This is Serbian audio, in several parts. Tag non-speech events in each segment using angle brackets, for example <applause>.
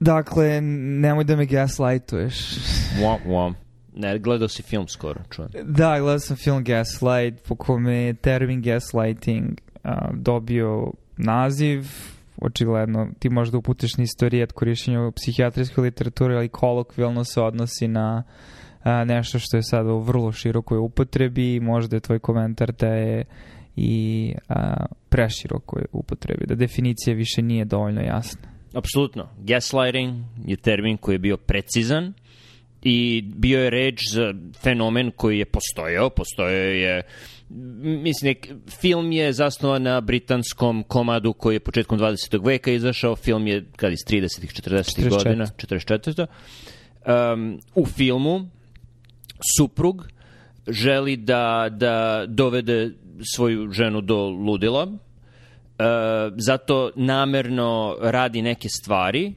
Dakle, nemoj da me gaslightuješ. Wom, wom. Ne, gledao si film skoro, čujem. Da, gledao sam film Gaslight, po kome je termin gaslighting a, dobio naziv, očigledno ti možda uputiš na istorijet korišćenja psihijatrijske literature, ali kolokvijalno se odnosi na a, nešto što je sada u vrlo širokoj upotrebi, možda je tvoj komentar da je i a, preširokoj upotrebi, da definicija više nije dovoljno jasna. Apsolutno. Gaslighting je termin koji je bio precizan i bio je reč za fenomen koji je postojao, postojao je mislim, film je zasnovan na britanskom komadu koji je početkom 20. veka izašao, film je kad iz 30. 40. godina, 44. Um, u filmu suprug želi da, da dovede svoju ženu do ludila, zato namerno radi neke stvari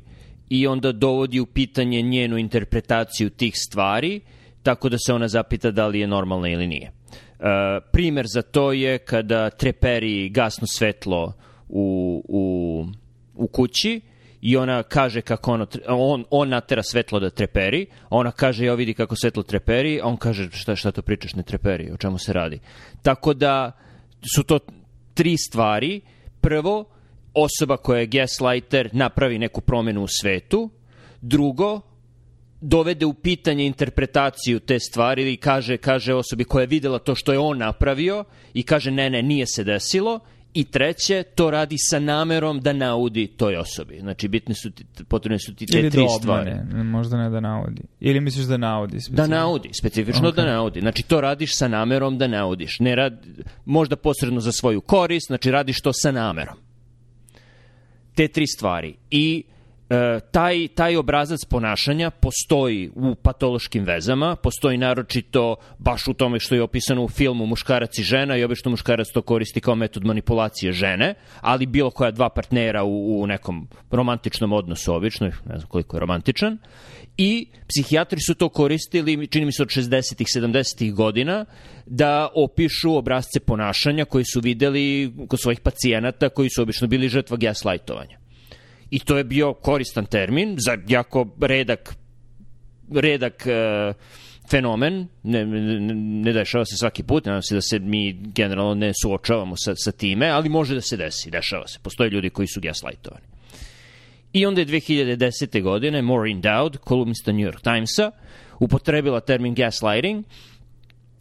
i onda dovodi u pitanje njenu interpretaciju tih stvari, tako da se ona zapita da li je normalna ili nije. Uh, primer za to je kada treperi gasno svetlo u, u, u kući i ona kaže kako ono, on, on natera svetlo da treperi, ona kaže ja vidi kako svetlo treperi, a on kaže šta, šta to pričaš ne treperi, o čemu se radi. Tako da su to tri stvari. Prvo, osoba koja je gaslighter napravi neku promenu u svetu. Drugo, dovede u pitanje interpretaciju te stvari ili kaže, kaže osobi koja je videla to što je on napravio i kaže ne, ne, nije se desilo. I treće, to radi sa namerom da naudi toj osobi. Znači, bitne su ti, potrebne su ti te Ili tri da stvari. možda ne da naudi. Ili misliš da naudi? Da specifično? naudi, specifično okay. da naudi. Znači, to radiš sa namerom da naudiš. Ne rad, možda posredno za svoju korist, znači radiš to sa namerom. Te tri stvari. I taj, taj obrazac ponašanja postoji u patološkim vezama, postoji naročito baš u tome što je opisano u filmu muškarac i žena i obično muškarac to koristi kao metod manipulacije žene, ali bilo koja dva partnera u, u nekom romantičnom odnosu obično, ne znam koliko je romantičan, i psihijatri su to koristili, čini mi se od 60-ih, 70-ih godina, da opišu obrazce ponašanja koji su videli kod svojih pacijenata koji su obično bili žrtva gaslightovanja. I to je bio koristan termin za jako redak, redak e, fenomen, ne, ne, ne dešava se svaki put, nadam se da se mi generalno ne suočavamo sa, sa time, ali može da se desi, dešava se. Postoje ljudi koji su gaslightovani. I onda je 2010. godine Maureen Dowd, kolumnista New York Timesa, upotrebila termin gaslighting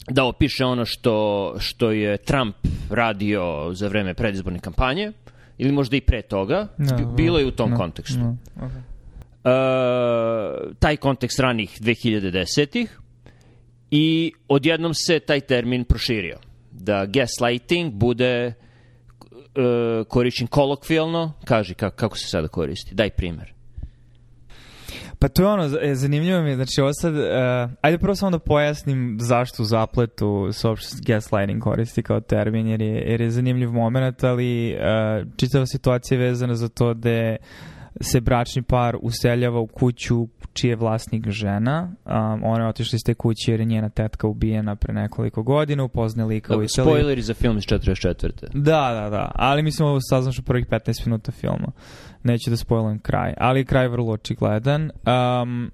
da opiše ono što, što je Trump radio za vreme predizborne kampanje, ili možda i pre toga, No, bilo je u tom no, kontekstu. no, okay. Uh, taj kontekst ranih 2010-ih i odjednom se taj termin proširio. Da gaslighting bude uh, korišćen kolokvijalno, kaži kako, kako se sada koristi, daj primer. Pa to je ono, e, zanimljivo mi je, znači ovo sad, uh, ajde prvo samo da pojasnim zašto u zapletu se uopšte gaslighting koristi kao termin, jer je, jer je zanimljiv moment, ali uh, čitava situacija je vezana za to da se bračni par useljava u kuću čiji je vlasnik žena. Um, ona je otišla iz te kuće jer je njena tetka ubijena pre nekoliko godina, upozna lika u Italiji. spoileri za film iz 44. Da, da, da. Ali mislim ovo saznaš u prvih 15 minuta filma. Neću da spojlujem kraj. Ali kraj vrlo očigledan. Um,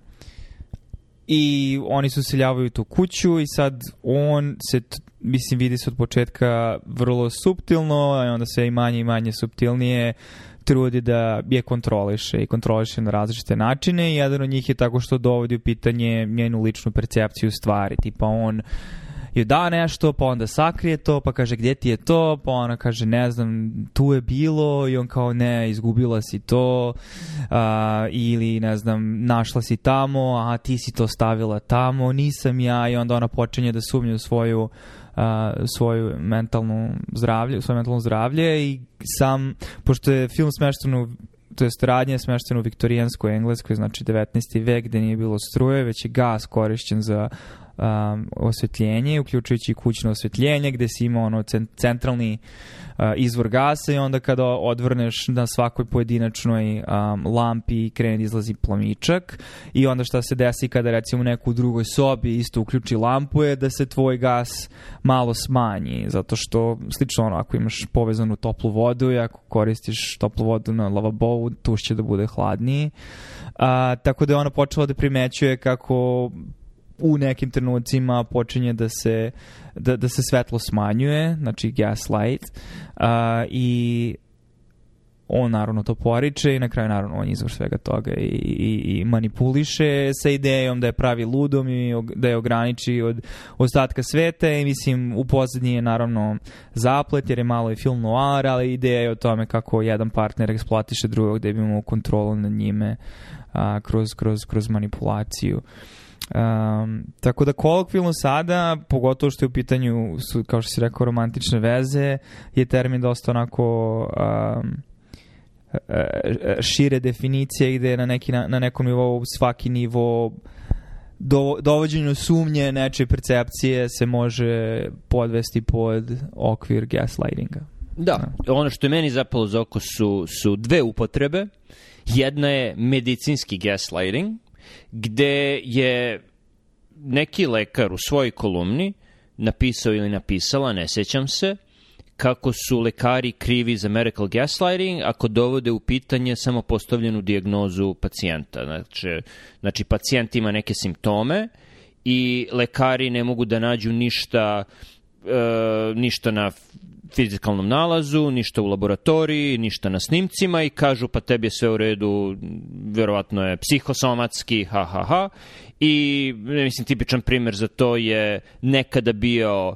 I oni se useljavaju u tu kuću i sad on se, mislim, vidi se od početka vrlo subtilno, a onda sve i manje i manje subtilnije trudi da je kontroliše i kontroliše na različite načine i jedan od njih je tako što dovodi u pitanje njenu ličnu percepciju stvari. Tipa on joj da nešto, pa onda sakrije to, pa kaže gdje ti je to, pa ona kaže ne znam, tu je bilo i on kao ne, izgubila si to a, ili ne znam, našla si tamo, a ti si to stavila tamo, nisam ja i onda ona počinje da sumnja u svoju a, svoju mentalnu zdravlje, svoje mentalno zdravlje i sam, pošto je film smešten u to je radnja je smeštena u viktorijanskoj engleskoj, znači 19. vek gde nije bilo struje, već je gas korišćen za um, osvetljenje, uključujući kućno osvetljenje, gde si ima ono centralni uh, izvor gasa i onda kada odvrneš na svakoj pojedinačnoj um, lampi krene da izlazi plamičak i onda šta se desi kada recimo neku u drugoj sobi isto uključi lampu je da se tvoj gas malo smanji, zato što slično ono, ako imaš povezanu toplu vodu i ako koristiš toplu vodu na lavabovu, tuš će da bude hladniji. A, tako da je ona počela da primećuje kako u nekim trenucima počinje da se da, da se svetlo smanjuje, znači gaslight uh, i on naravno to poriče i na kraju naravno on izvor svega toga i, i, i manipuliše sa idejom da je pravi ludom i da je ograniči od ostatka sveta i mislim u pozadnji je naravno zaplet jer je malo i film noir, ali ideja je o tome kako jedan partner eksploatiše drugog da bi imao kontrolu nad njime a, kroz, kroz, kroz manipulaciju. Uh, Um, tako da kolokvilno sada, pogotovo što je u pitanju, su, kao što si rekao, romantične veze, je termin dosta onako um, šire definicije gde na, neki, na, na nekom nivou svaki nivo do, dovođenju sumnje nečije percepcije se može podvesti pod okvir gaslightinga. Da, da. ono što je meni zapalo za oko su, su dve upotrebe. Jedna je medicinski gaslighting, gde je neki lekar u svojoj kolumni napisao ili napisala, ne sećam se, kako su lekari krivi za medical gaslighting ako dovode u pitanje samo postavljenu diagnozu pacijenta. Znači, znači pacijent ima neke simptome i lekari ne mogu da nađu ništa, e, ništa na fizikalnom nalazu, ništa u laboratoriji, ništa na snimcima i kažu pa tebi je sve u redu, verovatno je psihosomatski, ha ha ha. I mislim tipičan primer za to je nekada bio uh,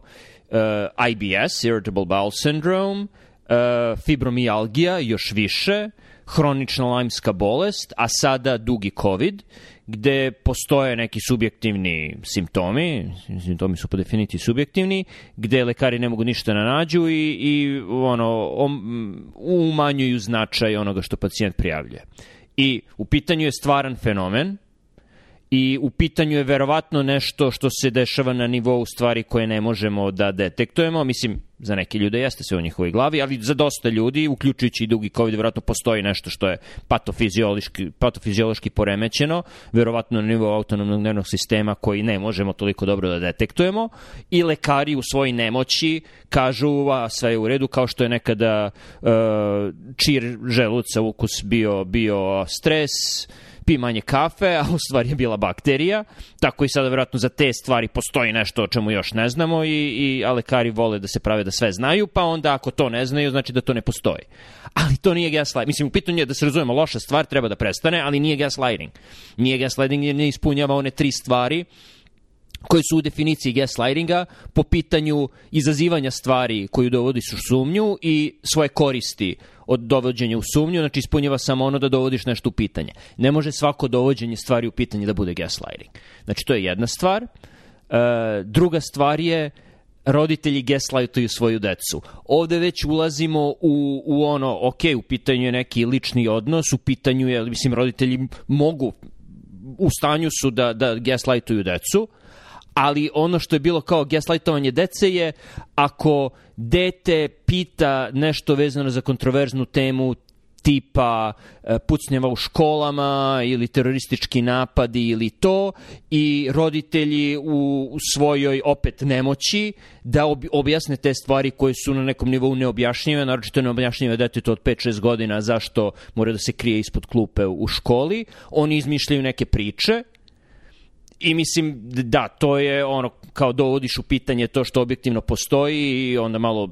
IBS, Irritable Bowel Syndrome, uh, fibromialgija još više, hronična lajmska bolest, a sada dugi COVID, gde postoje neki subjektivni simptomi, simptomi su po definiciji subjektivni, gde lekari ne mogu ništa da nađu i, i ono, umanjuju značaj onoga što pacijent prijavljuje. I u pitanju je stvaran fenomen, i u pitanju je verovatno nešto što se dešava na nivou stvari koje ne možemo da detektujemo. Mislim, za neke ljude jeste sve u njihovoj glavi, ali za dosta ljudi, uključujući i dugi COVID, verovatno postoji nešto što je patofiziološki, patofiziološki poremećeno, verovatno na nivou autonomnog nervnog sistema koji ne možemo toliko dobro da detektujemo i lekari u svojoj nemoći kažu a sve je u redu kao što je nekada uh, čir želuca ukus bio, bio stres, pi manje kafe, a u stvari je bila bakterija. Tako i sada verovatno za te stvari postoji nešto o čemu još ne znamo i, i a lekari vole da se prave da sve znaju, pa onda ako to ne znaju, znači da to ne postoji. Ali to nije gaslighting. Mislim, u pitanju je da se razumemo, loša stvar treba da prestane, ali nije gaslighting. Nije gaslighting jer ne ispunjava one tri stvari koji su u definiciji gaslightinga po pitanju izazivanja stvari koju dovodiš u sumnju i svoje koristi od dovođenja u sumnju, znači ispunjava samo ono da dovodiš nešto u pitanje. Ne može svako dovođenje stvari u pitanje da bude gaslighting. Znači, to je jedna stvar. E, druga stvar je roditelji gaslightuju svoju decu. Ovde već ulazimo u, u ono, ok, u pitanju je neki lični odnos, u pitanju je, mislim, roditelji mogu, u stanju su da, da gaslightuju decu, ali ono što je bilo kao gaslightovanje dece je ako dete pita nešto vezano za kontroverznu temu tipa e, pucnjeva u školama ili teroristički napadi ili to i roditelji u svojoj opet nemoći da objasne te stvari koje su na nekom nivou neobjašnjive, naročito neobjašnjive detetu od 5-6 godina zašto mora da se krije ispod klupe u školi. Oni izmišljaju neke priče I mislim, da, to je ono, kao dovodiš u pitanje to što objektivno postoji i onda malo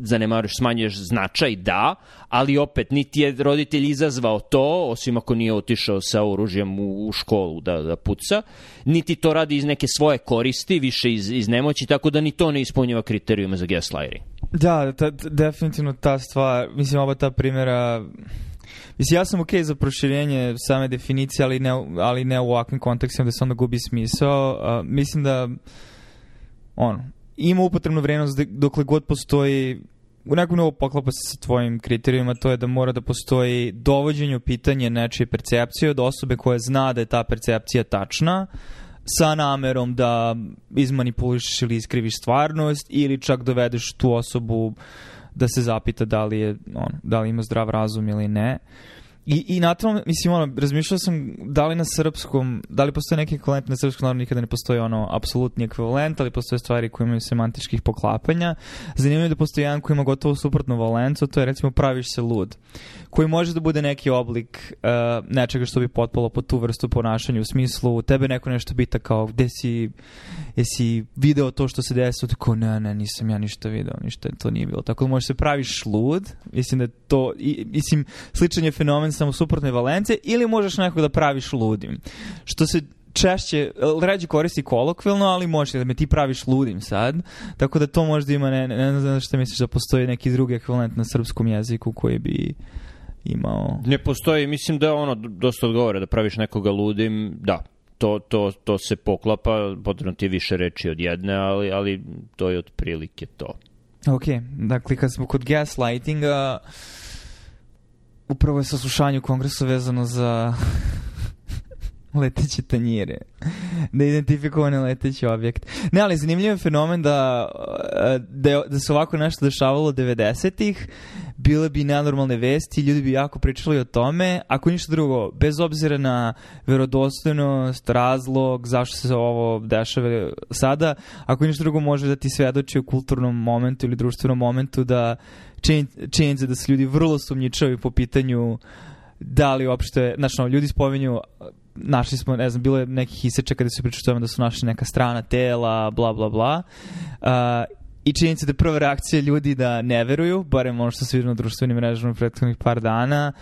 zanemaruješ, smanjuješ značaj, da, ali opet, niti je roditelj izazvao to, osim ako nije otišao sa oružjem u, u školu da, da puca, niti to radi iz neke svoje koristi, više iz, iz nemoći, tako da ni to ne ispunjava kriterijuma za gaslighting. Da, ta, definitivno ta stvar, mislim, ova ta primjera Mislim, ja sam okej okay za proširenje same definicije, ali ne, ali ne u ovakvim kontekstima da se onda gubi smisao. Uh, mislim da ono, ima upotrebnu vrednost dokle god postoji u nekom novo poklapa se sa tvojim kriterijima, to je da mora da postoji dovođenje u pitanje nečije percepcije od osobe koja zna da je ta percepcija tačna sa namerom da izmanipulišeš ili iskriviš stvarnost ili čak dovedeš tu osobu da se zapita da li je on, da li ima zdrav razum ili ne. I, i na tom, mislim, ono, razmišljao sam da li na srpskom, da li postoje neki ekvivalent na srpskom, naravno nikada ne postoji ono apsolutni ekvivalent, ali postoje stvari koje imaju semantičkih poklapanja. Zanimljivo je da postoji jedan koji ima gotovo suprotnu valencu, to je recimo praviš se lud, koji može da bude neki oblik uh, nečega što bi potpalo po tu vrstu ponašanja u smislu tebe neko nešto bita kao gde si, jesi video to što se desilo, tako ne, ne, nisam ja ništa video, ništa to nije bilo. Tako da možeš se praviš lud, mislim da to, i, mislim, sličan je fenomen samo suprotne valence, ili možeš nekog da praviš ludim. Što se češće, ređe koristi kolokvilno, ali može da me ti praviš ludim sad, tako da to možda ima, ne, ne, ne znam šta misliš da postoji neki drugi ekvivalent na srpskom jeziku koji bi imao... Ne postoji, mislim da ono dosta odgovara da praviš nekoga ludim, da, to, to, to se poklapa, potrebno ti je više reči od jedne, ali, ali to je otprilike to. Ok, dakle kad smo kod gaslightinga, upravo je saslušanje u kongresu vezano za <laughs> leteće tanjire. da identifikovane leteći objekt. Ne, ali zanimljiv je fenomen da, da, da se ovako nešto dešavalo 90-ih, bile bi nenormalne vesti, ljudi bi jako pričali o tome, ako ništa drugo, bez obzira na verodostojnost, razlog, zašto se ovo dešava sada, ako ništa drugo može da ti svedoči o kulturnom momentu ili društvenom momentu da činjenica da su ljudi vrlo sumnjičavi po pitanju da li uopšte, znači, no, ljudi spominju našli smo, ne znam, bilo je nekih isečaka kada su pričali tome da su našli neka strana tela, bla, bla, bla. Uh, I činjenica da je prva reakcija ljudi da ne veruju, barem ono što se vidio na društvenim mrežama prethodnih par dana,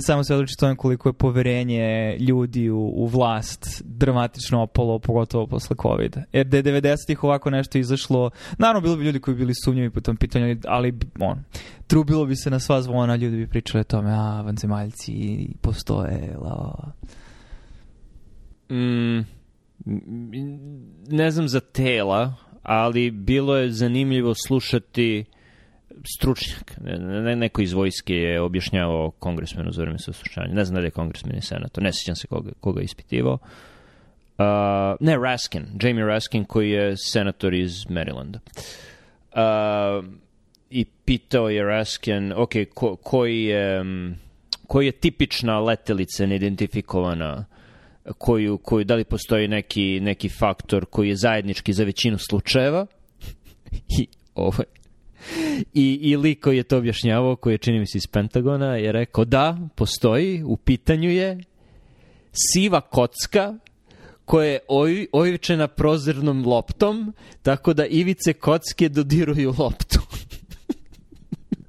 samo se odliči tome koliko je poverenje ljudi u, u vlast dramatično opalo, pogotovo posle COVID-a. Jer da je 90-ih ovako nešto izašlo, naravno bilo bi ljudi koji bi bili sumnjivi po tom pitanju, ali on, trubilo bi se na sva zvona, ljudi bi pričali o tome, a, vanzemaljci postoje, la, la. Mm, ne znam za tela, ali bilo je zanimljivo slušati stručnjak, ne, neko iz vojske je objašnjavao kongresmenu za vreme saslušanja. Ne znam da je kongresmen i senator, ne sjećam se koga, koga je ispitivao. Uh, ne, Raskin, Jamie Raskin koji je senator iz Marylanda. Uh, I pitao je Raskin, ok, ko, koji je, koji je tipična letelica neidentifikovana koju, koju, da li postoji neki, neki faktor koji je zajednički za većinu slučajeva <laughs> i ovo I, I lik koji je to objašnjavao, koji je čini mi se iz Pentagona, je rekao da, postoji, u pitanju je siva kocka koja je oj, ojičena prozirnom loptom, tako da ivice kocke dodiruju loptu.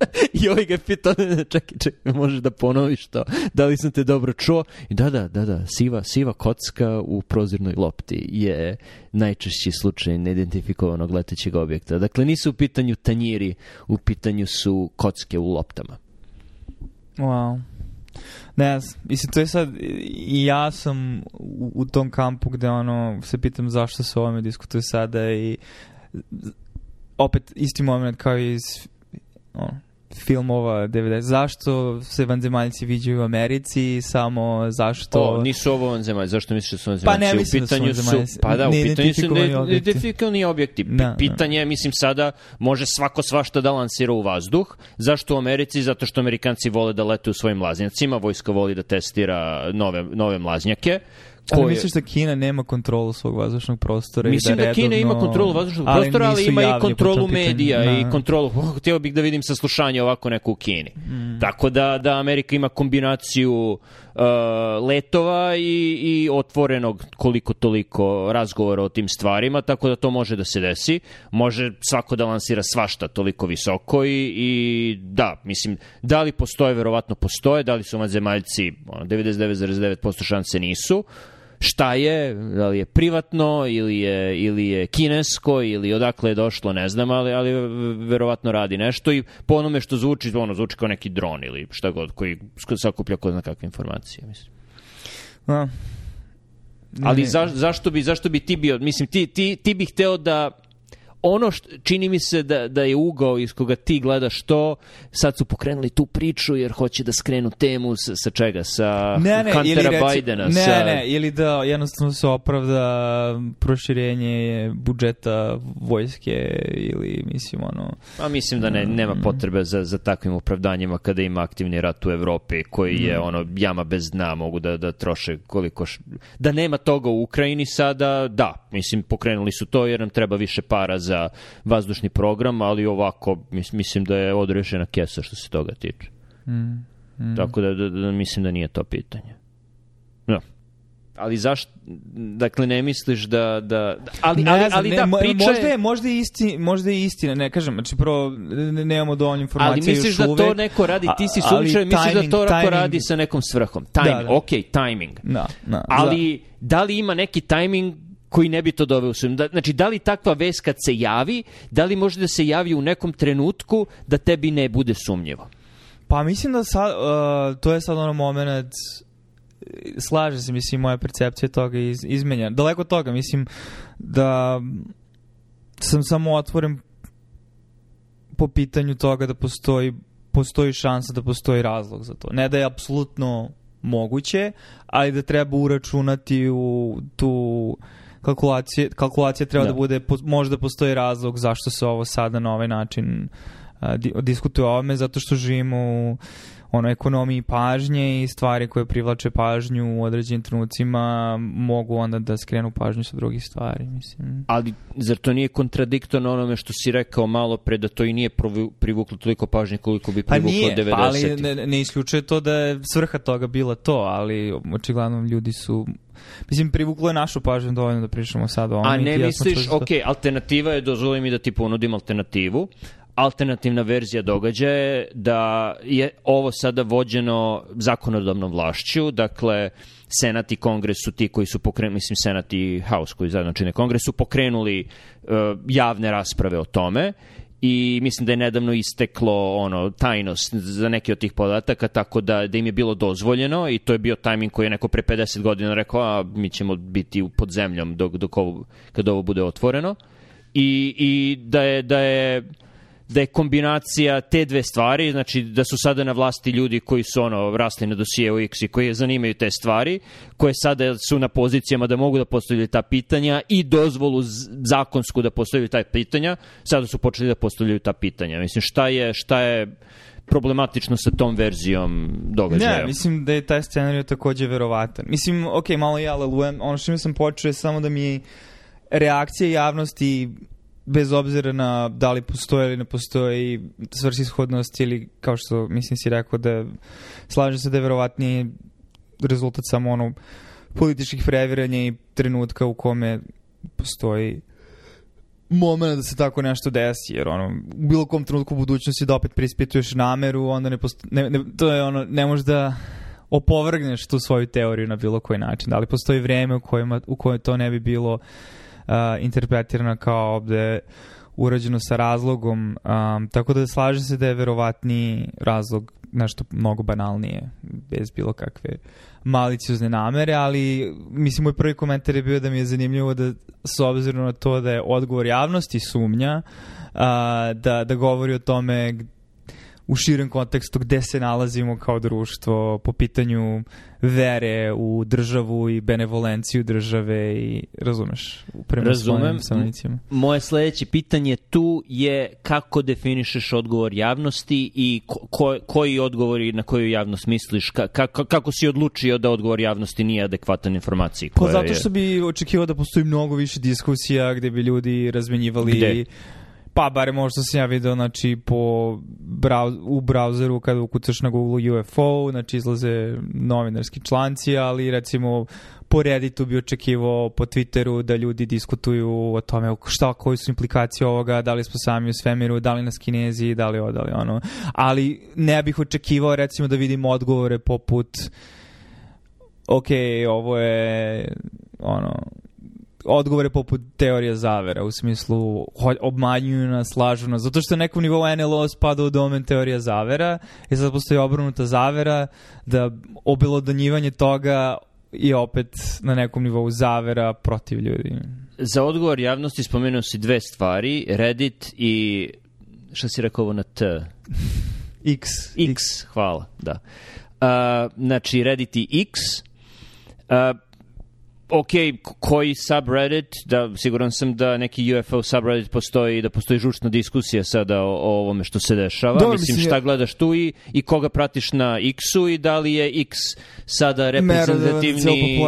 <laughs> I ovaj ga pitao, <laughs> čekaj, čekaj, možeš da ponoviš to, da li sam te dobro čuo? I da, da, da, da, siva, siva kocka u prozirnoj lopti je najčešći slučaj neidentifikovanog letećeg objekta. Dakle, nisu u pitanju tanjiri, u pitanju su kocke u loptama. Wow. Ne mislim, to je sad, i ja sam u, u tom kampu gde ono, se pitam zašto se o ovome diskutuje sada i opet isti moment kao iz ono, filmova 90. Zašto se vanzemaljci viđaju u Americi, samo zašto... O, nisu ovo vanzemaljci, zašto misliš da su vanzemaljci? Pa ne mislim u pitanju da su su, Pa da, u pitanju su neidentifikovani objekti. Da, Pitanje je, mislim, sada može svako svašta da lansira u vazduh. Zašto u Americi? Zato što Amerikanci vole da lete u svojim mlaznjacima, vojska voli da testira nove, nove mlaznjake Ali misliš da Kina nema kontrolu svog vazdušnog prostora Mislim i da, da Kina redovno... ima kontrolu vazdušnog ali prostora, ali ima i kontrolu medija da. i kontrolu... Oh, htio bih da vidim saslušanje ovako neko u Kini. Mm. Tako da, da Amerika ima kombinaciju uh, letova i, i otvorenog koliko toliko razgovora o tim stvarima, tako da to može da se desi. Može svako da lansira svašta toliko visoko i, i da, mislim, da li postoje, verovatno postoje, da li su zemaljci 99,9% šanse nisu, šta je, da li je privatno ili je, ili je kinesko ili odakle je došlo, ne znam, ali, ali verovatno radi nešto i po onome što zvuči, ono zvuči kao neki dron ili šta god koji sakuplja ko zna kakve informacije, mislim. A, ali za, zašto, bi, zašto bi ti bio, mislim, ti, ti, ti bi hteo da ono što, čini mi se da, da je ugao iz koga ti gledaš to, sad su pokrenuli tu priču jer hoće da skrenu temu sa, sa čega, sa ne, ne, Huntera ili reci, Bidena. Ne, sa... ne, ili da jednostavno se opravda proširenje budžeta vojske ili mislim ono... Pa mislim da ne, nema Mm. potrebe za, za takvim opravdanjima kada ima aktivni rat u Evropi koji je ono jama bez dna, mogu da, da troše koliko... Š... Da nema toga u Ukrajini sada, da, mislim pokrenuli su to jer nam treba više para za vazdušni program, ali ovako mis- mislim da je odrešena kesa što se toga tiče. Mm. Tako da, da, da mislim da nije to pitanje. No. Ali zašto, dakle ne misliš da, da, da ali, Ne ali, znam, ali ne, da, priča možda je- možda je, isti, možda je istina, ne kažem, znači prvo ne- nemamo dovoljno informacija Ali misliš da uvek. to neko radi, ti si ali sumničar, misliš da to neko radi sa nekom svrhom. Timing, Da, da. ok, timing. Da, da, Ali da li ima neki timing koji ne bi to doveo u? Da, znači, da li takva vest kad se javi, da li može da se javi u nekom trenutku da tebi ne bude sumnjivo? Pa mislim da sad, uh, to je sad ono moment slaže se, mislim, moja percepcija toga iz, izmenja. Daleko toga, mislim da sam samo otvoren po pitanju toga da postoji postoji šansa da postoji razlog za to. Ne da je apsolutno moguće, ali da treba uračunati u tu kalkulacije, kalkulacija treba da, Da. bude, po- možda postoji razlog zašto se ovo sada na ovaj način a, di, diskutuje o ovome, zato što živimo u ono, ekonomiji pažnje i stvari koje privlače pažnju u određenim trenucima mogu onda da skrenu pažnju sa drugih stvari, mislim. Ali zar to nije kontradiktorno onome što si rekao malo pre da to i nije privuklo toliko pažnje koliko bi Pa privuklo nije, 90 pa ali ne, ne isključuje to da je svrha toga bila to, ali očigledno ljudi su Mislim, privuklo je našu pažnju dovoljno da pričamo sad o ovome. A ne misliš, čuli za to. ok, alternativa je, dozvoli mi da ti ponudim alternativu, alternativna verzija događaja je da je ovo sada vođeno zakonodavnom vlašću, dakle Senat i Kongres su ti koji su pokrenuli, mislim Senat i House koji zajedno čine Kongres su pokrenuli uh, javne rasprave o tome i mislim da je nedavno isteklo ono tajnost za neke od tih podataka tako da, da im je bilo dozvoljeno i to je bio tajming koji je neko pre 50 godina rekao a mi ćemo biti u- pod zemljom dok, dok ovo, kad ovo bude otvoreno. I, i da je da je da je kombinacija te dve stvari, znači da su sada na vlasti ljudi koji su ono rasli na dosije X i koji zanimaju te stvari, koje sada su na pozicijama da mogu da postavljaju ta pitanja i dozvolu zakonsku da postavljaju ta pitanja, sada su počeli da postavljaju ta pitanja. Mislim, šta je, šta je problematično sa tom verzijom događaja? Ne, mislim da je taj scenarij takođe verovatan. Mislim, ok, malo ja lelujem, ono što mi sam počeo je samo da mi reakcija javnosti bez obzira na da li postoje ili ne postoji svrsishodnost ili kao što mislim si rekao da slažem se da je verovatnije rezultat samo ono političkih previranja i trenutka u kome postoji moment da se tako nešto desi, jer ono, u bilo kom trenutku u budućnosti da opet preispituješ nameru, onda ne, posto, ne, ne, to je ono, ne možeš da opovrgneš tu svoju teoriju na bilo koji način. Da li postoji vreme u, kojima, u kojem to ne bi bilo uh, interpretirano kao ovde urađeno sa razlogom, um, tako da slažem se da je verovatni razlog nešto mnogo banalnije, bez bilo kakve maliciozne namere, ali mislim moj prvi komentar je bio da mi je zanimljivo da s obzirom na to da je odgovor javnosti sumnja, a, da, da govori o tome u širem kontekstu gde se nalazimo kao društvo po pitanju vere u državu i benevolenciju države i razumeš prema Razumem. Moje sledeće pitanje tu je kako definišeš odgovor javnosti i ko, ko, koji odgovori na koju javnost misliš? Ka, ka, kako si odlučio da odgovor javnosti nije adekvatan informaciji? Pa koja zato je- što bi očekivao da postoji mnogo više diskusija gde bi ljudi razmenjivali Gde? Pa, bare možda sam ja video, znači, po brau, u brauzeru kada ukucaš na Google UFO, znači izlaze novinarski članci, ali recimo po Redditu bi očekivao po Twitteru da ljudi diskutuju o tome šta, koji su implikacije ovoga, da li smo sami u svemiru, da li nas kinezi, da li ovo, da li ono. Ali ne bih očekivao recimo da vidim odgovore poput ok, ovo je ono odgovore poput teorija zavera u smislu obmanjuju nas, lažu nas, zato što na nekom nivou NLO spada u domen teorija zavera i sad postoji obrnuta zavera da obelodanjivanje toga je opet na nekom nivou zavera protiv ljudi. za odgovor javnosti spomenuo si dve stvari, Reddit i šta si rekao ovo na T? X. X, hvala, da. Uh, znači, Reddit i X. Uh, ok, koji subreddit, da, siguran sam da neki UFO subreddit postoji, da postoji žučna diskusija sada o, o ovome što se dešava. Dobro, mislim, šta je- gledaš tu i, i koga pratiš na X-u i da li je X sada reprezentativni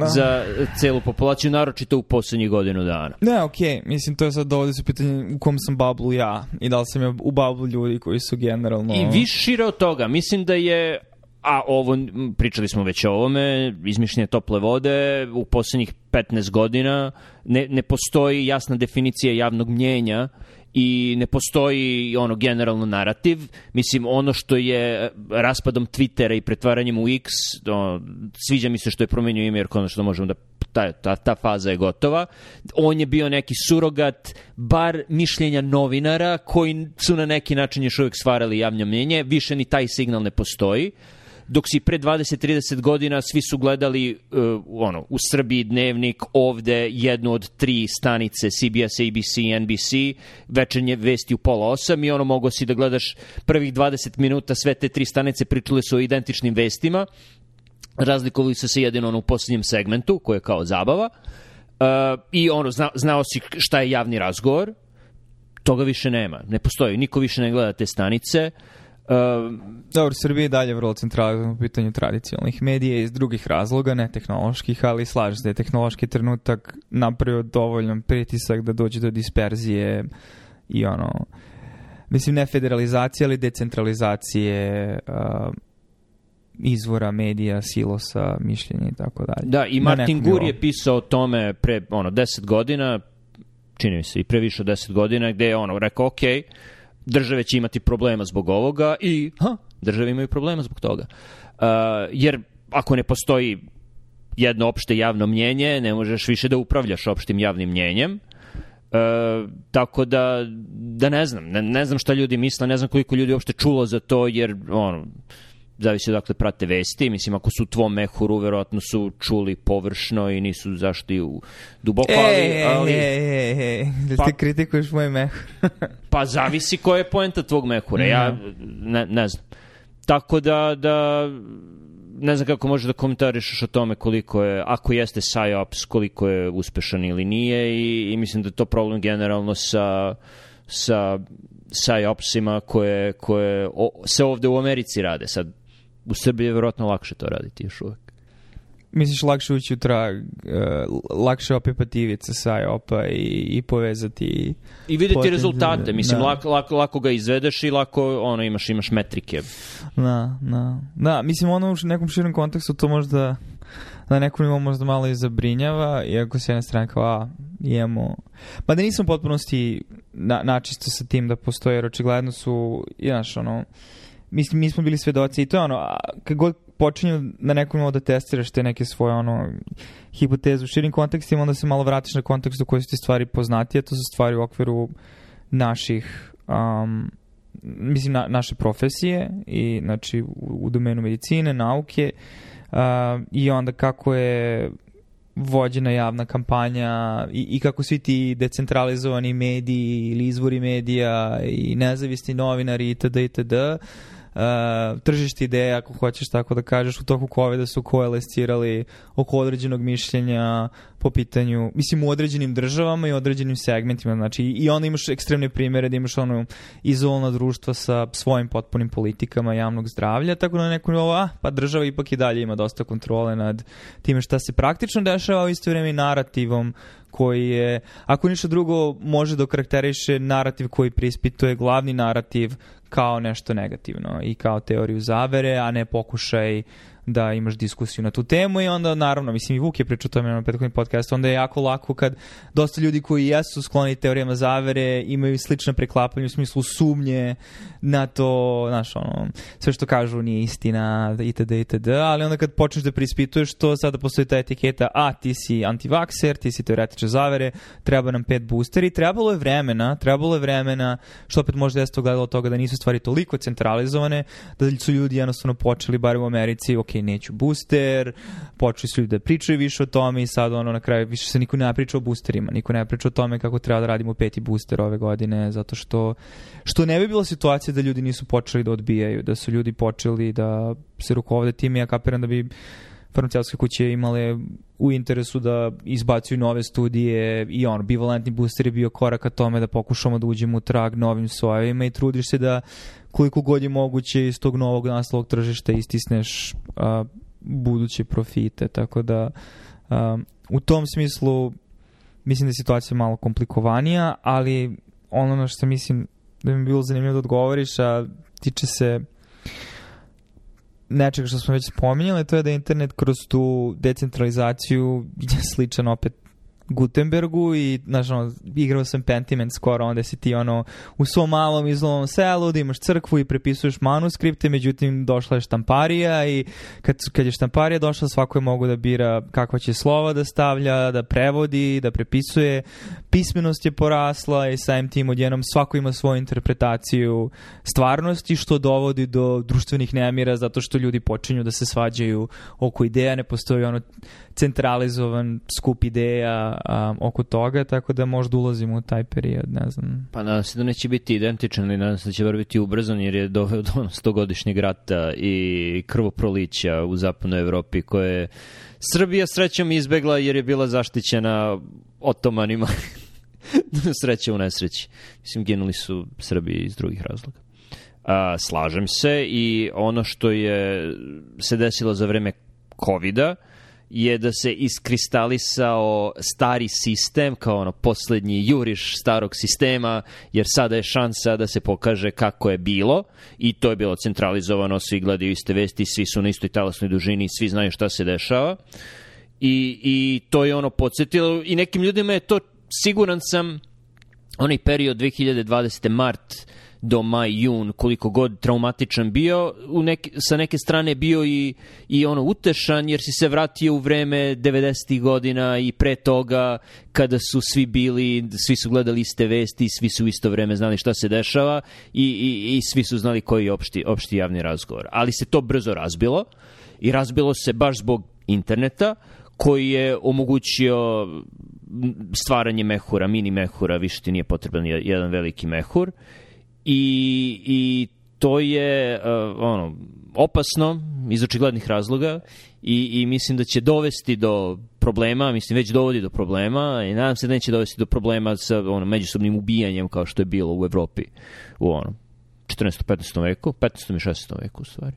da. za celu populaciju, naročito u poslednjih godinu dana. Ne, okej, mislim, to je sad dovodi se u pitanje u kom sam bablu ja i da li sam ja u bablu ljudi koji su generalno... I više šire od toga, mislim da je a ovo, pričali smo već o ovome, izmišljenje tople vode u poslednjih 15 godina ne, ne postoji jasna definicija javnog mnjenja i ne postoji ono generalno narativ. Mislim, ono što je raspadom Twittera i pretvaranjem u X, o, sviđa mi se što je promenio ime, jer konačno možemo da ta, ta, ta faza je gotova. On je bio neki surogat, bar mišljenja novinara koji su na neki način još uvijek stvarali javno mnjenje. Više ni taj signal ne postoji dok si pre 20-30 godina svi su gledali uh, ono, u Srbiji dnevnik ovde jednu od tri stanice CBS, ABC, NBC večernje vesti u pola osam i ono mogo si da gledaš prvih 20 minuta sve te tri stanice pričale su o identičnim vestima razlikovali su se jedino ono u posljednjem segmentu koji je kao zabava uh, i ono zna, znao si šta je javni razgovor toga više nema, ne postoji niko više ne gleda te stanice Uh, Dobro, Srbija je dalje vrlo centralizovana u pitanju tradicionalnih medija iz drugih razloga, ne tehnoloških, ali slažem se da je tehnološki trenutak napravio dovoljan pritisak da dođe do disperzije i ono, mislim ne federalizacije, ali decentralizacije uh, izvora medija, silosa, mišljenja i tako dalje. Da, i Martin Gur je pisao o tome pre ono 10 godina, čini mi se i pre više od 10 godina, gde je ono rekao, ok, države će imati problema zbog ovoga i ha, države imaju problema zbog toga. Uh, jer ako ne postoji jedno opšte javno mnjenje, ne možeš više da upravljaš opštim javnim mnjenjem. E, tako da, da ne znam, ne, ne znam šta ljudi misle, ne znam koliko ljudi uopšte čulo za to, jer ono, zavisi odakle prate vesti. Mislim, ako su u tvom mehuru, verovatno su čuli površno i nisu zašli u duboko, ali... Ej, ali ej, ej, ej, da Pa- ti kritikuješ moj meh. <laughs> Pa zavisi koja je poenta tvog mehura. Ja ne, ne znam. Tako da, da ne znam kako možeš da komentarišeš o tome koliko je, ako jeste PsyOps, koliko je uspešan ili nije i, i mislim da je to problem generalno sa, sa PsyOpsima koje, koje o, se ovde u Americi rade. Sad, u Srbiji je verovatno lakše to raditi još uvek. Misliš lakše ući u trag, uh, lakše opipati ivice sa opa i, i povezati I videti Potencijalno, rezultate. Mislim, da. lako, lako, lako ga izvedeš i lako ono, imaš, imaš metrike. Da, da. Da, mislim ono u nekom širem kontekstu to možda na nekom nivou možda malo i zabrinjava, iako s jedne strane kao, a, imamo... Pa da nisam u potpunosti na, načisto sa tim da postoje, jer očigledno su, znaš, ono, mislim, mi smo bili svedoci i to je ono, kad god počinju na nekom nivou da testiraš te neke svoje, ono, hipoteze u širim kontekstima, onda se malo vratiš na kontekst u kojoj su ti stvari poznatije, to su stvari u okviru naših um, mislim na, naše profesije i znači u, u domenu medicine, nauke uh, i onda kako je vođena javna kampanja i, i kako svi ti decentralizovani mediji ili izvori medija i nezavisni novinari itd. itd. Uh, tržište ideja, ako hoćeš tako da kažeš, u toku COVID-a su koalescirali oko određenog mišljenja po pitanju, mislim u određenim državama i određenim segmentima, znači i onda imaš ekstremne primere da imaš ono izolna društva sa svojim potpunim politikama javnog zdravlja, tako da na nekom nivou, a, pa država ipak i dalje ima dosta kontrole nad time šta se praktično dešava, u isto vrijeme i narativom koji je, ako ništa drugo, može da karakteriše narativ koji preispituje glavni narativ kao nešto negativno i kao teoriju zavere, a ne pokušaj da imaš diskusiju na tu temu i onda naravno, mislim i Vuk je pričao o tome na prethodnim podcastu, onda je jako lako kad dosta ljudi koji jesu skloni teorijama zavere imaju slične preklapanje u smislu sumnje na to, znaš, ono, sve što kažu nije istina, itd., itd., ali onda kad počneš da preispituješ to, sada postoji ta etiketa, a ti si antivakser, ti si teoretičar zavere, treba nam pet boosteri, trebalo je vremena, trebalo je vremena, što opet možda jeste ogledalo toga da nisu stvari toliko centralizovane, da su ljudi jednostavno počeli, bar u Americi, ok, neću booster, počeli su ljudi da pričaju više o tome i sad ono na kraju više se niko ne priča o boosterima, niko ne priča o tome kako treba da radimo peti booster ove godine, zato što što ne bi bila situacija da ljudi nisu počeli da odbijaju, da su ljudi počeli da se rukovode time, ja kapiram da bi farmaceutske kuće imale u interesu da izbacuju nove studije i on, bivalentni booster je bio korak ka tome da pokušamo da uđemo u trag novim sojevima i trudiš se da koliko god je moguće iz tog novog naslovog tržišta istisneš a, buduće profite, tako da a, u tom smislu mislim da je situacija malo komplikovanija, ali ono na što mislim da mi bilo zanimljivo da odgovoriš, a tiče se nečega što smo već spominjali, to je da internet kroz tu decentralizaciju je sličan opet Gutenbergu i, znaš, ono, igrao sam Pentiment skoro, onda si ti, ono, u svom malom izlovom selu da imaš crkvu i prepisuješ manuskripte, međutim, došla je štamparija i kad, kad je štamparija došla, svako je mogu da bira kakva će slova da stavlja, da prevodi, da prepisuje. Pismenost je porasla i samim tim odjednom svako ima svoju interpretaciju stvarnosti, što dovodi do društvenih nemira, zato što ljudi počinju da se svađaju oko ideja, ne postoji ono centralizovan skup ideja um, oko toga, tako da možda ulazimo u taj period, ne znam. Pa nadam se da neće biti identičan, ali nadam se da će bar biti ubrzan, jer je doveo do ono stogodišnjeg rata i krvoprolića u zapadnoj Evropi, koje je Srbija srećom izbegla jer je bila zaštićena otomanima. <laughs> Sreće u nesreći. Mislim, ginuli su Srbi iz drugih razloga. A, slažem se i ono što je se desilo za vreme COVID-a, je da se iskristalisao stari sistem kao ono poslednji juriš starog sistema jer sada je šansa da se pokaže kako je bilo i to je bilo centralizovano, svi gledaju iste vesti, svi su na istoj talasnoj dužini, svi znaju šta se dešava i, i to je ono podsjetilo i nekim ljudima je to siguran sam onaj period 2020. mart do maj, jun, koliko god traumatičan bio, u neke, sa neke strane bio i, i ono utešan, jer si se vratio u vreme 90. godina i pre toga, kada su svi bili, svi su gledali iste vesti, svi su isto vreme znali šta se dešava i, i, i svi su znali koji je opšti, opšti javni razgovor. Ali se to brzo razbilo i razbilo se baš zbog interneta, koji je omogućio stvaranje mehura, mini mehura, više ti nije potreban jedan veliki mehur i, i to je uh, ono opasno iz očiglednih razloga i, i mislim da će dovesti do problema, mislim već dovodi do problema i nadam se da neće dovesti do problema sa ono, međusobnim ubijanjem kao što je bilo u Evropi u ono 14. 15. veku, 15. i 16. veku u stvari.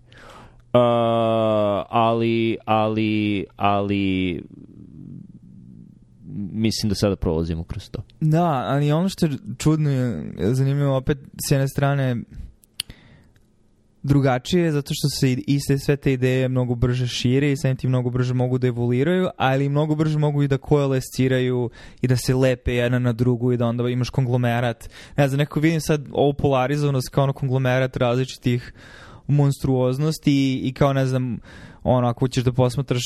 Uh, ali, ali, ali mislim da sada prolazimo kroz to. Da, ali ono što je čudno je zanimljivo opet s jedne strane drugačije zato što se iste sve te ideje mnogo brže šire i samim tim mnogo brže mogu da evoluiraju, ali mnogo brže mogu i da koalesciraju i da se lepe jedna na drugu i da onda imaš konglomerat. Ne znam, neko vidim sad ovu polarizovanost kao ono konglomerat različitih monstruoznosti i, i kao ne znam, ono, ako ćeš da posmatraš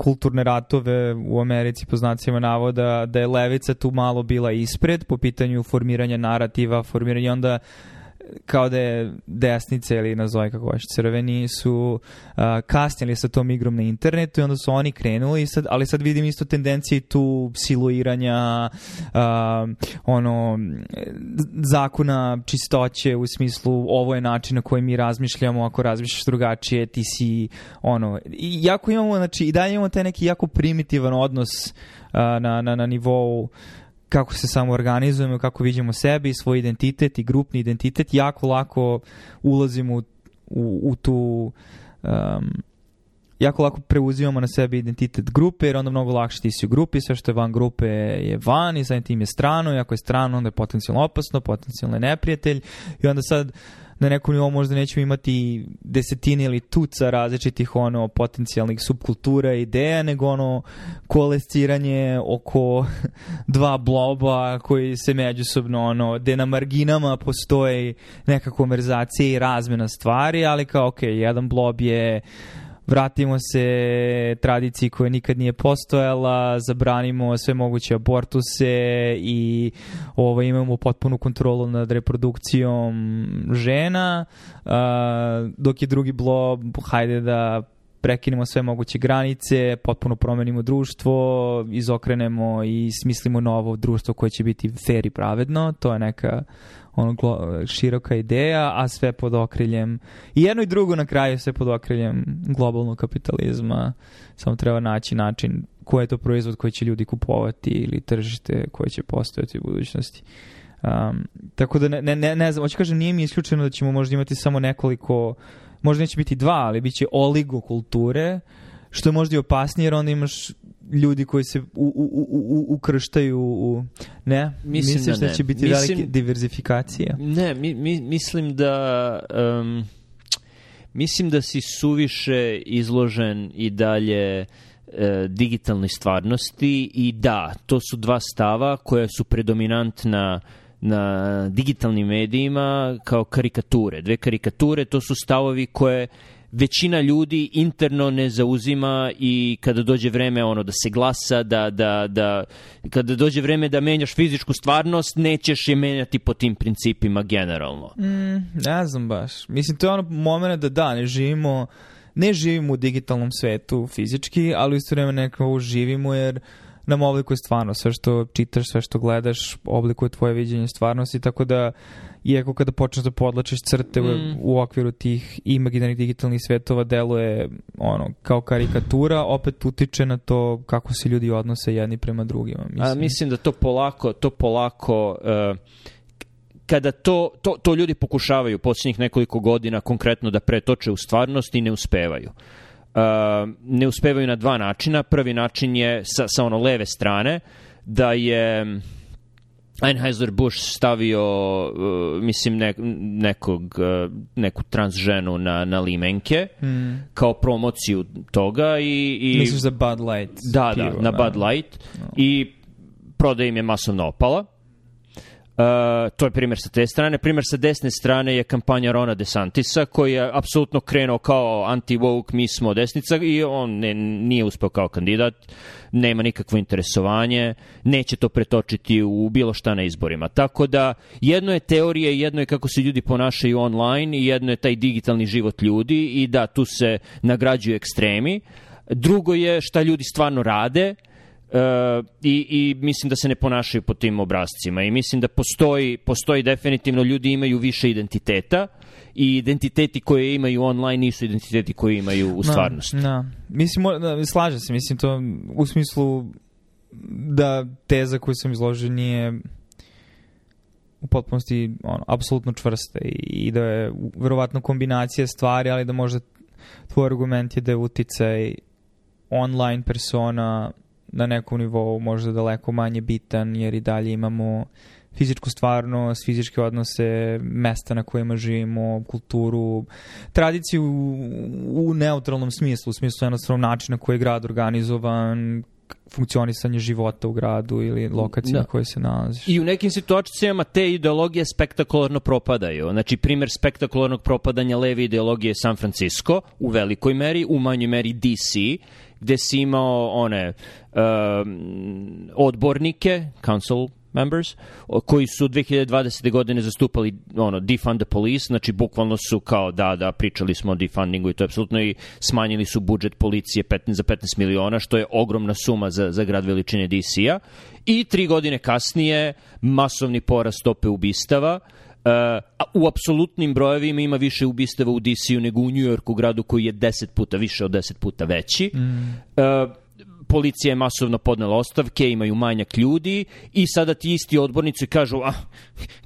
kulturne ratove u Americi po znacima navoda da je levica tu malo bila ispred po pitanju formiranja narativa, formiranja onda kao da je desnice ili nazove kako baš crveni su uh, kasnili sa tom igrom na internetu i onda su oni krenuli sad, ali sad vidim isto tendencije tu siluiranja uh, ono zakona čistoće u smislu ovo je način na koji mi razmišljamo ako razmišljaš drugačije ti si ono i jako imamo znači i dalje imamo taj neki jako primitivan odnos uh, na, na, na nivou kako se samo organizujemo, kako vidimo sebe i svoj identitet i grupni identitet, jako lako ulazimo u, u, u tu um, jako lako preuzimamo na sebe identitet grupe, jer onda mnogo lakše ti si u grupi, sve što je van grupe je van i samim tim je strano, i ako je strano onda je potencijalno opasno, potencijalno je neprijatelj i onda sad uh, na nekom nivou možda nećemo imati desetine ili tuca različitih ono potencijalnih subkultura i ideja, nego ono kolesciranje oko <laughs> dva bloba koji se međusobno ono, gde na marginama postoji neka konverzacija i razmena stvari, ali kao ok, jedan blob je vratimo se tradiciji koja nikad nije postojala, zabranimo sve moguće abortuse i ovo, imamo potpunu kontrolu nad reprodukcijom žena, uh, dok je drugi blob, hajde da prekinemo sve moguće granice, potpuno promenimo društvo, izokrenemo i smislimo novo društvo koje će biti fair i pravedno. To je neka ono glo, široka ideja, a sve pod okriljem i jedno i drugo na kraju sve pod okriljem globalnog kapitalizma. Samo treba naći način koji je to proizvod koji će ljudi kupovati ili tržište koje će postojati u budućnosti. Um, tako da ne, ne, ne znam, hoću kažem, nije mi isključeno da ćemo možda imati samo nekoliko, možda neće biti dva, ali bit će oligokulture, što je možda i opasnije jer onda imaš ljudi koji se u, u, u, ukrštaju u, ne? Mislim Misliš da da, ne. će biti Mislim- velika diversifikacija? Ne, mi, mi, mislim da... Um, mislim da si suviše izložen i dalje e, digitalnoj stvarnosti i da, to su dva stava koja su predominantna na digitalnim medijima kao karikature. Dve karikature, to su stavovi koje većina ljudi interno ne zauzima i kada dođe vreme ono da se glasa, da, da, da kada dođe vreme da menjaš fizičku stvarnost, nećeš je menjati po tim principima generalno. Mm, ne znam baš. Mislim, to je ono moment da da, ne živimo ne živimo u digitalnom svetu fizički, ali u vreme nekako živimo jer nam oblikuje stvarno sve što čitaš, sve što gledaš, oblikuje tvoje viđenje stvarnosti, tako da iako kada počneš da podlačiš crte u, Mm. u okviru tih imaginarnih digitalnih svetova deluje ono kao karikatura, opet utiče na to kako se ljudi odnose jedni prema drugima. Mislim. A mislim da to polako, to polako uh, kada to, to, to ljudi pokušavaju posljednjih nekoliko godina konkretno da pretoče u stvarnost i ne uspevaju. Uh, ne uspevaju na dva načina. Prvi način je sa, sa ono leve strane da je Anheuser-Busch stavio, uh, mislim, ne, nekog, uh, neku trans ženu na, na limenke Mm. kao promociju toga i... i Misliš za Bud Light? da, pivo, da, na Bud Light i prodaja im je masovno opala. Uh, to je primjer sa te strane. Primjer sa desne strane je kampanja Rona DeSantisa koji je apsolutno krenuo kao anti-woke, mi smo desnica i on ne, nije uspeo kao kandidat, nema nikakvo interesovanje, neće to pretočiti u bilo šta na izborima. Tako da jedno je teorije, jedno je kako se ljudi ponašaju online i jedno je taj digitalni život ljudi i da tu se nagrađuju ekstremi. Drugo je šta ljudi stvarno rade, Uh, i, i mislim da se ne ponašaju po tim obrazcima i mislim da postoji, postoji definitivno ljudi imaju više identiteta i identiteti koje imaju online nisu identiteti koje imaju u stvarnosti. Da, da. Mislim, da, slažem se, mislim to u smislu da teza koju sam izložio nije u potpunosti ono, apsolutno čvrsta i, i da je verovatno kombinacija stvari, ali da možda tvoj argument je da je uticaj online persona na nekom nivou možda daleko manje bitan, jer i dalje imamo fizičku stvarnost, fizičke odnose, mesta na kojima živimo, kulturu, tradiciju u, neutralnom smislu, u smislu jednostavno načina koji je grad organizovan, funkcionisanje života u gradu ili lokacije Da. na kojoj se nalaziš. I u nekim situacijama te ideologije spektakularno propadaju. Znači, primjer spektakularnog propadanja leve ideologije je San Francisco u velikoj meri, u manjoj meri DC, gde si imao one um, odbornike, council members, koji su 2020. godine zastupali ono, defund the police, znači bukvalno su kao da, da, pričali smo o defundingu i to je apsolutno i smanjili su budžet policije 15 za 15 miliona, što je ogromna suma za, za grad veličine DC-a. I tri godine kasnije masovni porast stope ubistava, Uh, a u apsolutnim brojevima ima više ubistava u DC-u nego u Njujorku, gradu koji je 10 puta, više od 10 puta veći. Uh, policija je masovno podnela ostavke, imaju manjak ljudi i sada ti isti odbornici kažu ah,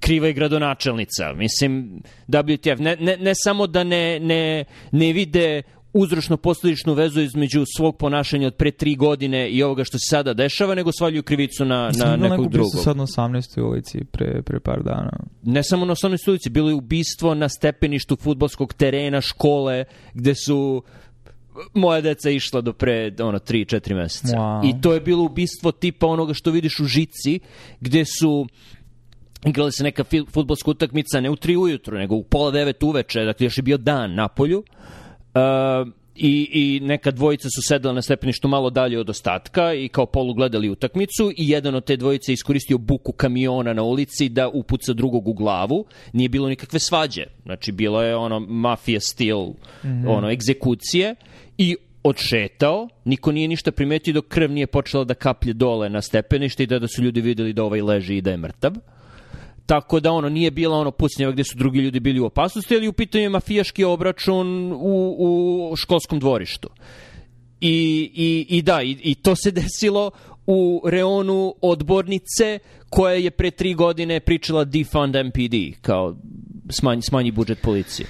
kriva je gradonačelnica. Mislim, WTF, ne, ne, ne samo da ne, ne, ne vide uzročno posledičnu vezu između svog ponašanja od pre tri godine i ovoga što se sada dešava, nego svaljuju krivicu na, Mislim, na neko nekog drugog. sad na 18. ulici pre, pre par dana. Ne samo na osnovnoj studici, bilo je ubistvo na stepeništu futbolskog terena, škole, gde su moja deca išla do pre ono 3-4 meseca. Wow. I to je bilo ubistvo tipa onoga što vidiš u žici, gde su igrala se neka futbolska utakmica ne u 3 ujutru, nego u pola devet uveče, dakle još je bio dan na polju. Uh, i, i neka dvojica su sedela na stepeništu malo dalje od ostatka i kao polu gledali utakmicu i jedan od te dvojice iskoristio buku kamiona na ulici da upuca drugog u glavu. Nije bilo nikakve svađe. Znači, bilo je ono mafija stil, mm -hmm. ono, egzekucije i odšetao, niko nije ništa primetio dok krv nije počela da kaplje dole na stepenište i da, da su ljudi videli da ovaj leži i da je mrtav. Tako da ono nije bila ono pucnjeva gde su drugi ljudi bili u opasnosti, ali u pitanju je mafijaški obračun u, u školskom dvorištu. I, i, i da, i, i to se <laughs> desilo u reonu odbornice koja je pre tri godine pričala defund MPD, kao smanji, smanji budžet policije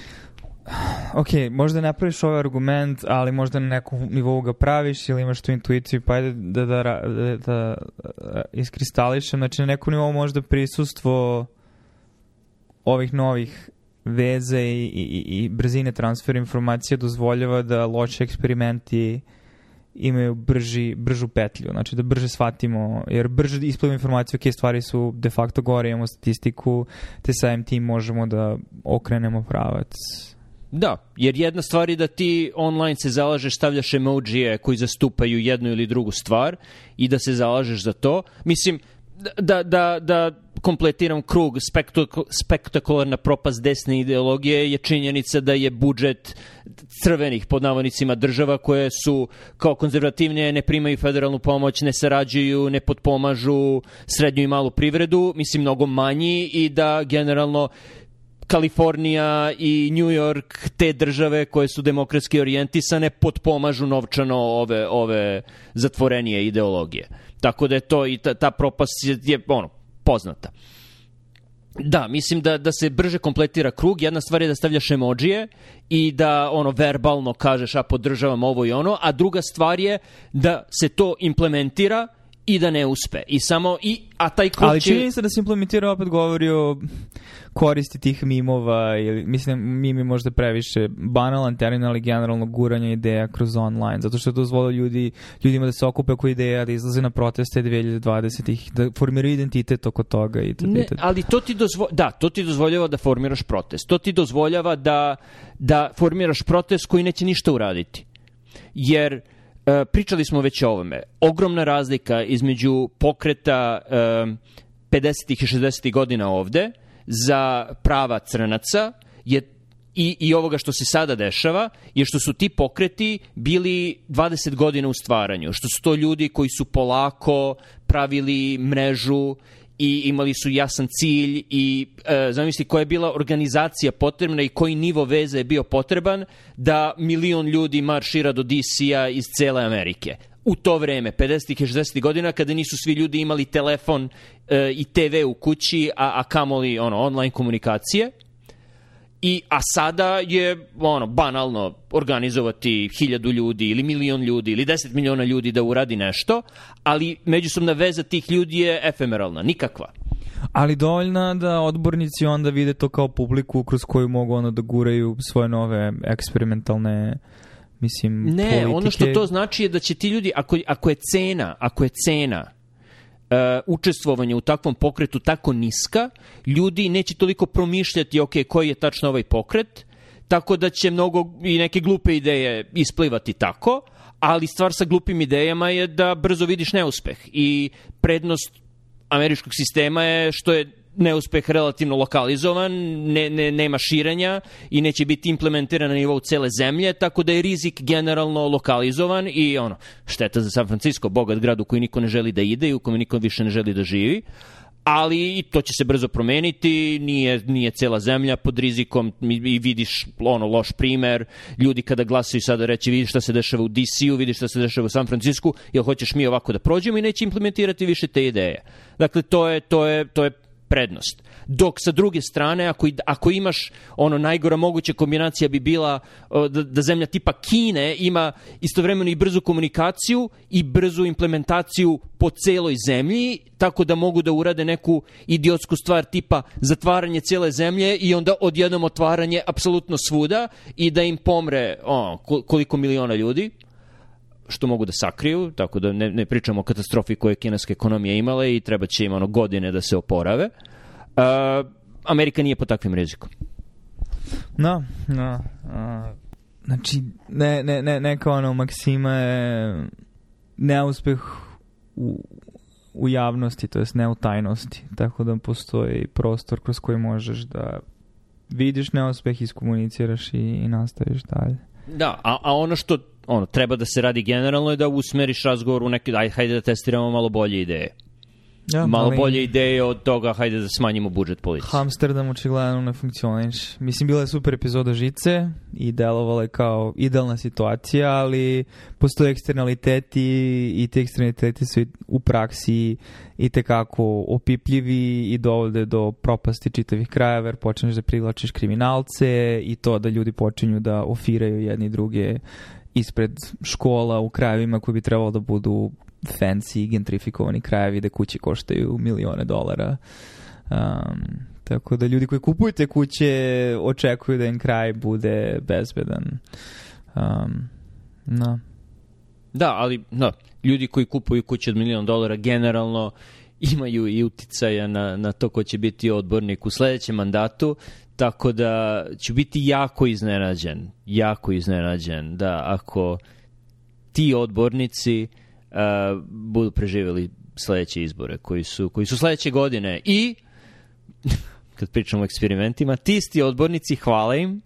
ok, možda ne praviš ovaj argument, ali možda na nekom nivou ga praviš ili imaš tu intuiciju, pa ajde da, da, da, da, da iskristališem. Znači, na nekom nivou možda prisustvo ovih novih veze i, i, i brzine transfera informacija dozvoljava da loši eksperimenti imaju brži, bržu petlju, znači da brže shvatimo, jer brže ispravimo informacije, ok, stvari su de facto gore, imamo statistiku, te samim tim možemo da okrenemo pravac Da, jer jedna stvar je da ti online se zalažeš, stavljaš emojije koji zastupaju jednu ili drugu stvar i da se zalažeš za to. Mislim, da, da, da kompletiram krug, spektakularna propast desne ideologije je činjenica da je budžet crvenih pod navodnicima država koje su kao konzervativnije ne primaju federalnu pomoć, ne sarađuju, ne potpomažu srednju i malu privredu, mislim mnogo manji i da generalno Kalifornija i New York, te države koje su demokratski orijentisane, potpomažu novčano ove, ove zatvorenije ideologije. Tako da je to i ta, ta propast je, je ono, poznata. Da, mislim da, da se brže kompletira krug. Jedna stvar je da stavljaš emojije i da ono verbalno kažeš a podržavam ovo i ono, a druga stvar je da se to implementira i da ne uspe. I samo i a taj krug Ali čini se da se implementira opet govori o koristi tih mimova ili mislim mimi možda previše banalan termin ali generalno guranje ideja kroz online zato što je dozvolio ljudi ljudima da se okupe oko ideja da izlaze na proteste 2020-ih da formiraju identitet oko toga i to, ne, ali to ti dozvo, da to ti dozvoljava da formiraš protest to ti dozvoljava da da formiraš protest koji neće ništa uraditi jer E, pričali smo već o ovome. Ogromna razlika između pokreta uh, 50. i 60. godina ovde za prava crnaca je i, i ovoga što se sada dešava je što su ti pokreti bili 20 godina u stvaranju, što su to ljudi koji su polako pravili mrežu i imali su jasan cilj i e, zamisli koja je bila organizacija potrebna i koji nivo veze je bio potreban da milion ljudi maršira do DC-a iz cele Amerike. U to vreme, 50. i 60. godina, kada nisu svi ljudi imali telefon e, i TV u kući, a, a kamoli ono, online komunikacije, I, a sada je ono, banalno organizovati hiljadu ljudi ili milion ljudi ili deset miliona ljudi da uradi nešto, ali međusobna veza tih ljudi je efemeralna, nikakva. Ali dovoljna da odbornici onda vide to kao publiku kroz koju mogu ono da guraju svoje nove eksperimentalne mislim, ne, politike. ono što to znači je da će ti ljudi, ako, ako je cena, ako je cena uh, učestvovanje u takvom pokretu tako niska, ljudi neće toliko promišljati, ok, koji je tačno ovaj pokret, tako da će mnogo i neke glupe ideje isplivati tako, ali stvar sa glupim idejama je da brzo vidiš neuspeh i prednost američkog sistema je što je neuspeh relativno lokalizovan, ne, ne, nema širenja i neće biti implementiran na nivou cele zemlje, tako da je rizik generalno lokalizovan i ono, šteta za San Francisco, bogat grad u koji niko ne želi da ide i u kojem niko više ne želi da živi, ali to će se brzo promeniti, nije, nije cela zemlja pod rizikom i vidiš ono loš primer, ljudi kada glasaju sada reći vidi šta se dešava u DC-u, vidi šta se dešava u San Francisku, jel hoćeš mi ovako da prođemo i neće implementirati više te ideje. Dakle, to je, to je, to je prednost. Dok sa druge strane, ako, ako imaš ono najgora moguća kombinacija bi bila da, da zemlja tipa Kine ima istovremeno i brzu komunikaciju i brzu implementaciju po celoj zemlji, tako da mogu da urade neku idiotsku stvar tipa zatvaranje cele zemlje i onda odjednom otvaranje apsolutno svuda i da im pomre o, koliko miliona ljudi što mogu da sakriju, tako da ne, ne pričamo o katastrofi koje je kineska ekonomija imala i treba će im ono godine da se oporave. Uh, Amerika nije pod takvim rizikom. No, no. Uh, znači, ne, ne, ne, neka ono Maksima je neuspeh u, u javnosti, to jest ne u tajnosti, tako da postoji prostor kroz koji možeš da vidiš neuspeh, iskomuniciraš i, i nastaviš dalje. Da, a, a ono što ono, treba da se radi generalno je da usmeriš razgovor u neke, aj, hajde da testiramo malo bolje ideje. Ja, malo ali bolje ideje od toga, hajde da smanjimo budžet policije. Amsterdam očigledno ne funkcioniš. Mislim, bila je super epizoda Žice i delovala je kao idealna situacija, ali postoje eksternaliteti i te eksternaliteti su i u praksi i tekako opipljivi i dovode do propasti čitavih krajeva jer počneš da privlačiš kriminalce i to da ljudi počinju da ofiraju jedni druge ispred škola u krajevima koji bi trebalo da budu fancy, gentrifikovani krajevi da kuće koštaju milione dolara. Um, tako da ljudi koji kupuju te kuće očekuju da im kraj bude bezbedan. Um, no. Da, ali da, ljudi koji kupuju kuće od milion dolara generalno imaju i uticaja na, na to ko će biti odbornik u sledećem mandatu, tako da ću biti jako iznenađen, jako iznenađen da ako ti odbornici uh, budu preživjeli sledeće izbore koji su, koji su sledeće godine i <laughs> kad pričamo o eksperimentima, ti isti odbornici, hvala im,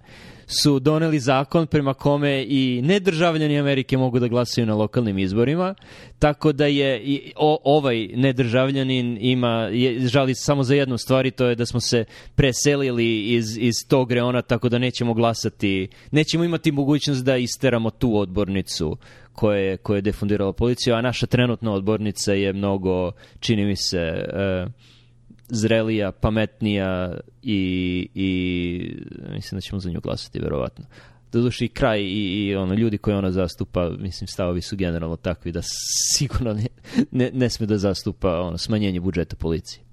su doneli zakon prema kome i nedržavljani Amerike mogu da glasaju na lokalnim izborima, tako da je i o, ovaj nedržavljanin ima, je, žali samo za jednu stvar i to je da smo se preselili iz, iz tog reona, tako da nećemo glasati, nećemo imati mogućnost da isteramo tu odbornicu koje, koje je defundirala policiju, a naša trenutna odbornica je mnogo, čini mi se, uh, zrelija, pametnija i, i mislim da ćemo za nju glasati, verovatno. Doduše i kraj i, i ono, ljudi koje ona zastupa, mislim, stavovi su generalno takvi da sigurno ne, ne, ne sme da zastupa ono, smanjenje budžeta policije.